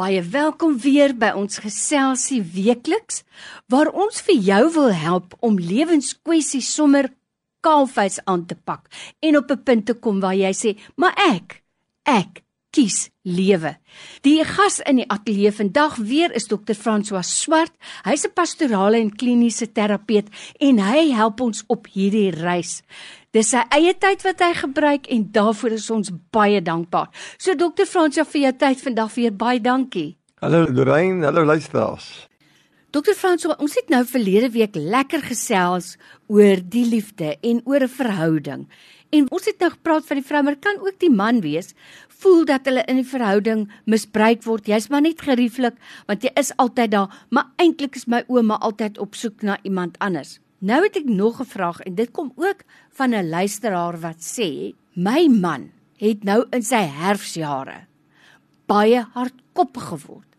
Baie welkom weer by ons geselsie weekliks waar ons vir jou wil help om lewenskwessies sommer kaalvuis aan te pak en op 'n punt te kom waar jy sê, "Maar ek, ek kies lewe." Die gas in die ateljee vandag weer is dokter François Swart. Hy's 'n pastorale en kliniese terapeut en hy help ons op hierdie reis. Dis sy eie tyd wat hy gebruik en daarvoor is ons baie dankbaar. So dokter Fransja vir jou tyd vandag weer baie dankie. Hallo Lorraine, hallo luisteraars. Dokter Fransja, ons het nou verlede week lekker gesels oor die liefde en oor 'n verhouding. En ons het nou gepraat van die vrou, maar kan ook die man wees voel dat hulle in die verhouding misbruik word. Jy's maar net gerieflik want jy is altyd daar, maar eintlik is my ouma altyd op soek na iemand anders. Nou het ek nog 'n vraag en dit kom ook van 'n luisteraar wat sê: "My man het nou in sy herfsjare baie hardkoppig geword.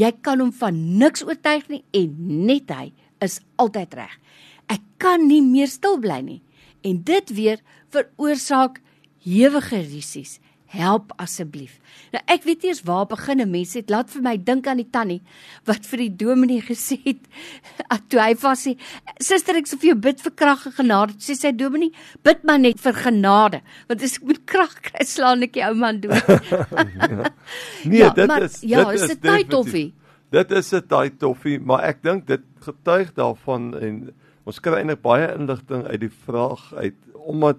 Jy kan hom van niks oortuig nie en net hy is altyd reg. Ek kan nie meer stil bly nie en dit weer veroorsaak hewige risies help asseblief. Nou ek weet nie eens waar begin 'n mens het. Laat vir my dink aan die tannie wat vir die dominee gesê het toe hy vas sê, "Suster, ek sou vir jou bid vir krag en genade." Sê sy dominee, "Bid maar net vir genade, want as ek met krag kry, slaan ek die ou man dood." nee, ja, dit maar, is ja, dit is 'n tyd toffie. Dit is 'n tyd toffie, maar ek dink dit getuig daarvan en ons kry eintlik baie inligting uit die vraag uit omdat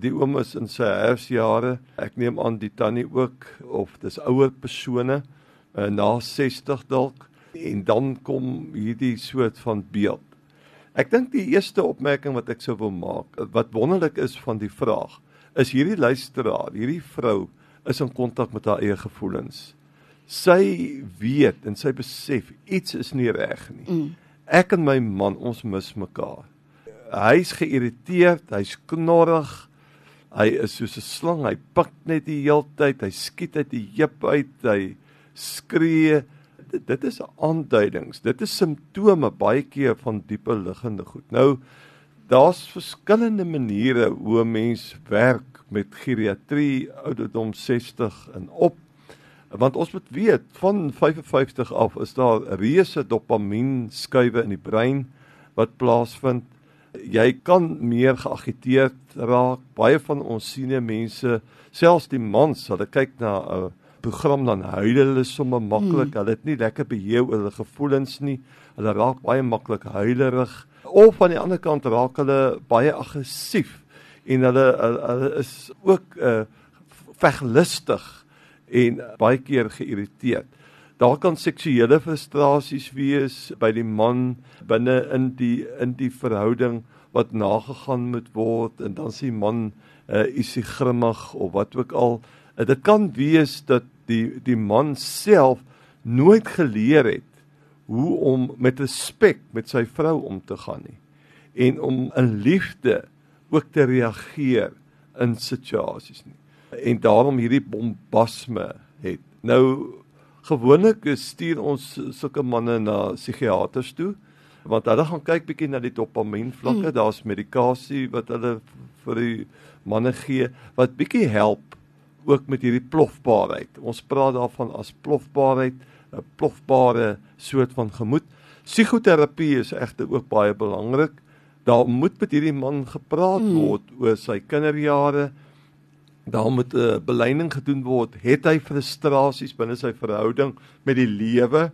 die oom is in sy herfsjare. Ek neem aan die tannie ook of dis ouer persone uh, na 60 dalk en dan kom hierdie soort van beeld. Ek dink die eerste opmerking wat ek sou wil maak, wat wonderlik is van die vraag, is hierdie luisteraar, hierdie vrou is in kontak met haar eie gevoelens. Sy weet en sy besef iets is nie reg nie. Mm. Ek en my man, ons mis mekaar. Hy's geïrriteerd, hy's knorrig, Hy is soos 'n slang, hy pik net die heeltyd, hy skiet uit die heup uit, hy skree. Dit, dit is aanduidings, dit is simptome baie keer van diepe liggende goed. Nou daar's verskillende maniere hoe 'n mens werk met geriatrie ouderdom 60 en op. Want ons moet weet van 55 af is daar reuse dopamien skuwe in die brein wat plaasvind jy kan meer geagiteerd raak. Baie van ons senior mense, selfs die mans, hulle kyk na 'n program dan huil hulle sommer maklik. Hmm. Hulle het nie lekker beheer oor hulle gevoelens nie. Hulle raak baie maklik huilerig. Of aan die ander kant raak hulle baie aggressief en hulle hulle, hulle is ook uh veglustig en baie keer geïrriteerd. Daar kan seksuele frustrasies wees by die man binne in die in die verhouding wat nagegaan moet word en dan sien man uh, isie grimmig of wat ook al. Uh, dit kan wees dat die die man self nooit geleer het hoe om met respek met sy vrou om te gaan nie en om in liefde ook te reageer in situasies nie. En daarom hierdie bombasme het. Nou gewoonlik stuur ons sulke manne na psigiaters toe want hulle gaan kyk bietjie na die dopamien vlakke. Mm. Daar's medikasie wat hulle vir die manne gee wat bietjie help ook met hierdie plofbaarheid. Ons praat daarvan as plofbaarheid, 'n plofbare soort van gemoed. Psigoterapie is egter ook baie belangrik. Daar moet met hierdie man gepraat mm. word mm. oor sy kinderjare, daar moet 'n uh, beleining gedoen word. Het hy frustrasies binne sy verhouding met die lewe,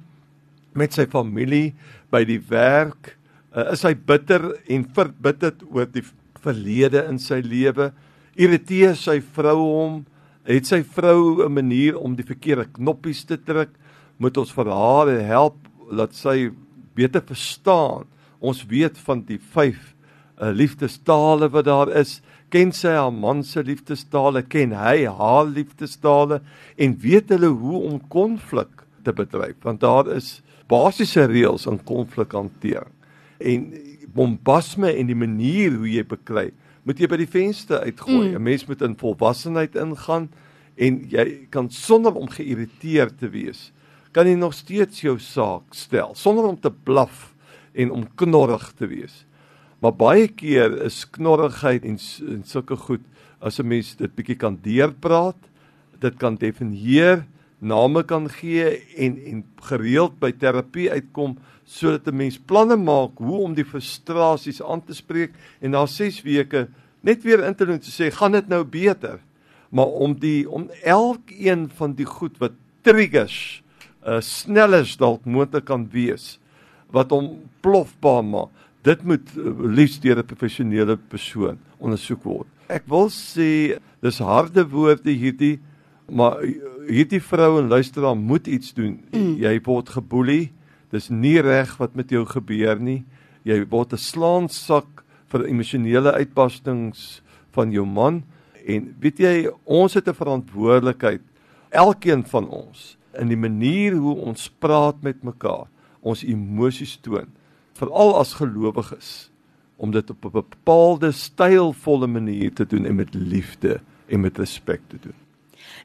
met sy familie, by die werk? Uh, is hy bitter en verbitterd oor die verlede in sy lewe? Irriteer sy vrou hom? Het sy vrou 'n manier om die verkeerde knoppies te druk? Moet ons vir haar help dat sy beter verstaan? Ons weet van die 5 uh, liefdestale wat daar is ken sy haar man se liefdestale, ken hy haar liefdestale en weet hulle hoe om konflik te bedryf want daar is basiese reëls in konflikhantering. En bombasme en die manier hoe jy beklei, moet jy by die venster uitgooi. Mm. 'n Mens moet in volwassenheid ingaan en jy kan sonder om geïrriteerd te wees, kan jy nog steeds jou saak stel sonder om te blaf en om knorrig te wees. Maar baie keer is knorrigheid en, en sulke goed as 'n mens dit bietjie kan deurpraat, dit kan definieer name kan gee en en gereeld by terapie uitkom sodat 'n mens planne maak hoe om die frustrasies aan te spreek en na 6 weke net weer in te doen te sê gaan dit nou beter? Maar om die om elkeen van die goed wat triggers uh snelles dalk moontlik kan wees wat hom plofbaar maak dit moet uh, liefs deur 'n professionele persoon ondersoek word. Ek wil sê dis harde woorde hierdie maar hierdie vrou en luisteraar moet iets doen. Mm. jy word geboelie. Dis nie reg wat met jou gebeur nie. Jy word 'n slaansak vir emosionele uitbarstings van jou man. En weet jy ons het 'n verantwoordelikheid elkeen van ons in die manier hoe ons praat met mekaar, ons emosies toon, veral as gelowiges om dit op 'n bepaalde stylvolle manier te doen en met liefde en met respek te doen.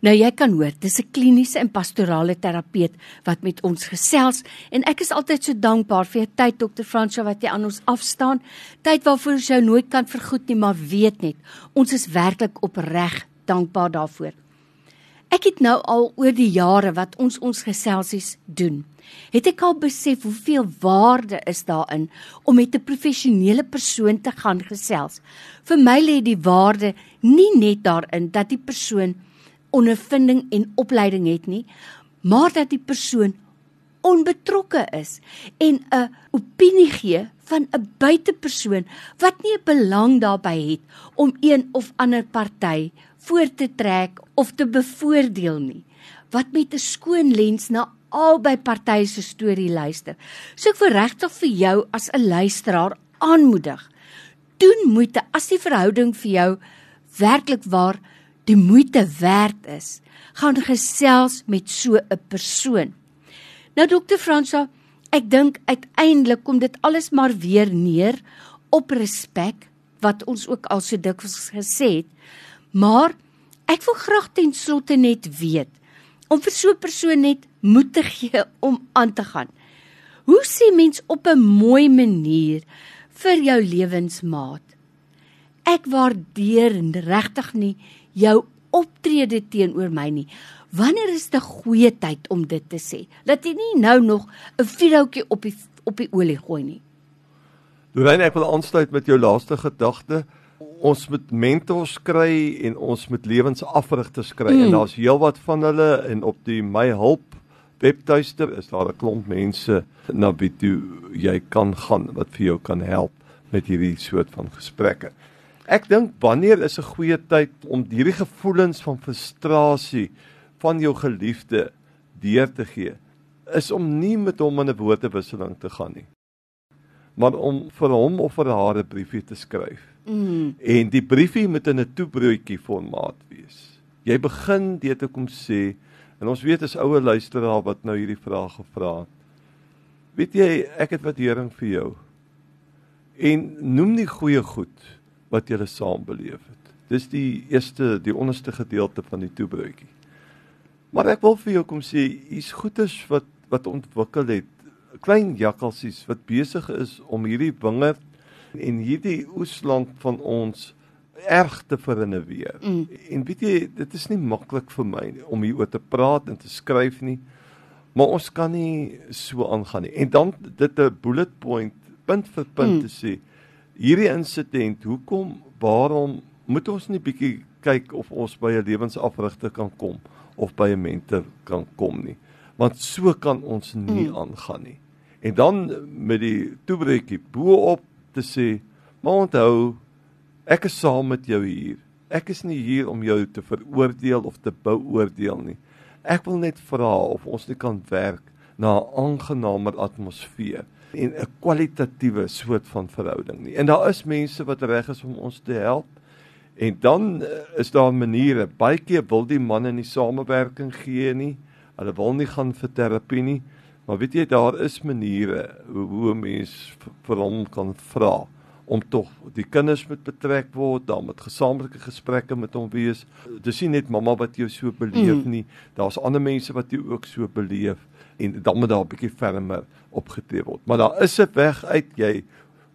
Nou jy kan hoor, dis 'n kliniese en pastorale terapeut wat met ons gesels en ek is altyd so dankbaar vir jou tyd dokter Fransjo wat jy aan ons afstaan. Tyd waarvoor ons jou nooit kan vergoed nie, maar weet net, ons is werklik opreg dankbaar daarvoor. Ek het nou al oor die jare wat ons ons geselsies doen, het ek al besef hoeveel waarde is daarin om met 'n professionele persoon te gaan gesels. Vir my lê die waarde nie net daarin dat die persoon ondervinding en opleiding het nie, maar dat die persoon onbetrokke is en 'n opinie gee van 'n buitepersoon wat nie 'n belang daarbey het om een of ander party voor te trek of te bevoordeel nie wat met 'n skoon lens na albei partye se storie luister. So ek wil regtig vir jou as 'n luisteraar aanmoedig. Doen moeite as die verhouding vir jou werklik waar die moeite werd is, gaan gesels met so 'n persoon. Nou dokter Fransa, ek dink uiteindelik kom dit alles maar weer neer op respek wat ons ook al so dikwels gesê het. Maar ek wil graag ten slotte net weet om vir so 'n persoon net moed te gee om aan te gaan. Hoe sê mens op 'n mooi manier vir jou lewensmaat? Ek waardeer regtig nie jou optrede teenoor my nie. Wanneer is 'n goeie tyd om dit te sê? Dat jy nie nou nog 'n vuurhoutjie op die op die olie gooi nie. Lorraine, ek wil aansluit met jou laaste gedagte. Ons moet mentors kry en ons moet lewensafrigters kry mm. en daar's heelwat van hulle en op die my hulp webtuiste is daar 'n klomp mense na wie jy kan gaan wat vir jou kan help met hierdie soort van gesprekke. Ek dink wanneer is 'n goeie tyd om hierdie gevoelens van frustrasie van jou geliefde deur te gee is om nie met hom in 'n woordewisseling te gaan nie maar om vir hom of vir haar 'n briefie te skryf. Mm. En die briefie moet in 'n toebroodjie formaat wees. Jy begin deur te kom sê en ons weet as ouer luisteraar wat nou hierdie vraag gevra het. Weet jy, ek het waardering vir jou. En noem die goeie goed wat julle saam beleef het. Dis die eerste, die onderste gedeelte van die toebroodjie. Maar ek wil vir jou kom sê, hier's goeders wat wat ontwikkel het, klein jakkalsies wat besig is om hierdie wingerd en hierdie oesland van ons erg te verinneweer. Mm. En weet jy, dit is nie maklik vir my nie, om hieroor te praat en te skryf nie. Maar ons kan nie so aangaan nie. En dan dit 'n bullet point punt vir punt mm. te sê hierdie insident, hoekom waarom moet ons nie bietjie kyk of ons by 'n lewensafrigter kan kom of by 'n mentor kan kom nie. Want so kan ons nie mm. aangaan nie. En dan met die toebreekie bo-op te sê, maar onthou, ek is saam met jou hier. Ek is nie hier om jou te veroordeel of te beoordeel nie. Ek wil net vra of ons nie kan werk na 'n aangenamer atmosfeer en 'n kwalitatiewe soort van verhouding nie. En daar is mense wat reg is om ons te help. En dan eh, is daar maniere. Baie keer wil die man in die samewerking gee nie. Hulle wil nie gaan vir terapie nie. Maar weet jy daar is maniere hoe, hoe 'n mens vir hom kan vra om tog die kinders moet betrek word, dan met gesamentlike gesprekke met hom wees. Dis nie net mamma wat jou so beleef mm. nie. Daar's ander mense wat jou ook so beleef en dan moet daar 'n bietjie fermer opgetree word. Maar daar is 'n weg uit jy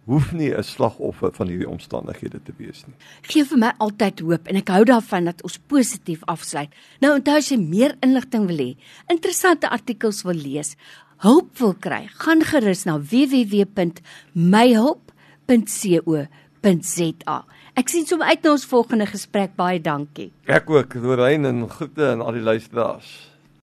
hoef nie 'n slagoffer van hierdie omstandighede te wees nie. Gee vir my altyd hoop en ek hou daarvan dat ons positief afsluit. Nou onthou as jy meer inligting wil hê, interessante artikels wil lees, hulp wil kry, gaan gerus na www.myhulp.co.za. Ek sien sommer uit na ons volgende gesprek. Baie dankie. Ek ook, Lorraine en groete aan al die luisteraars.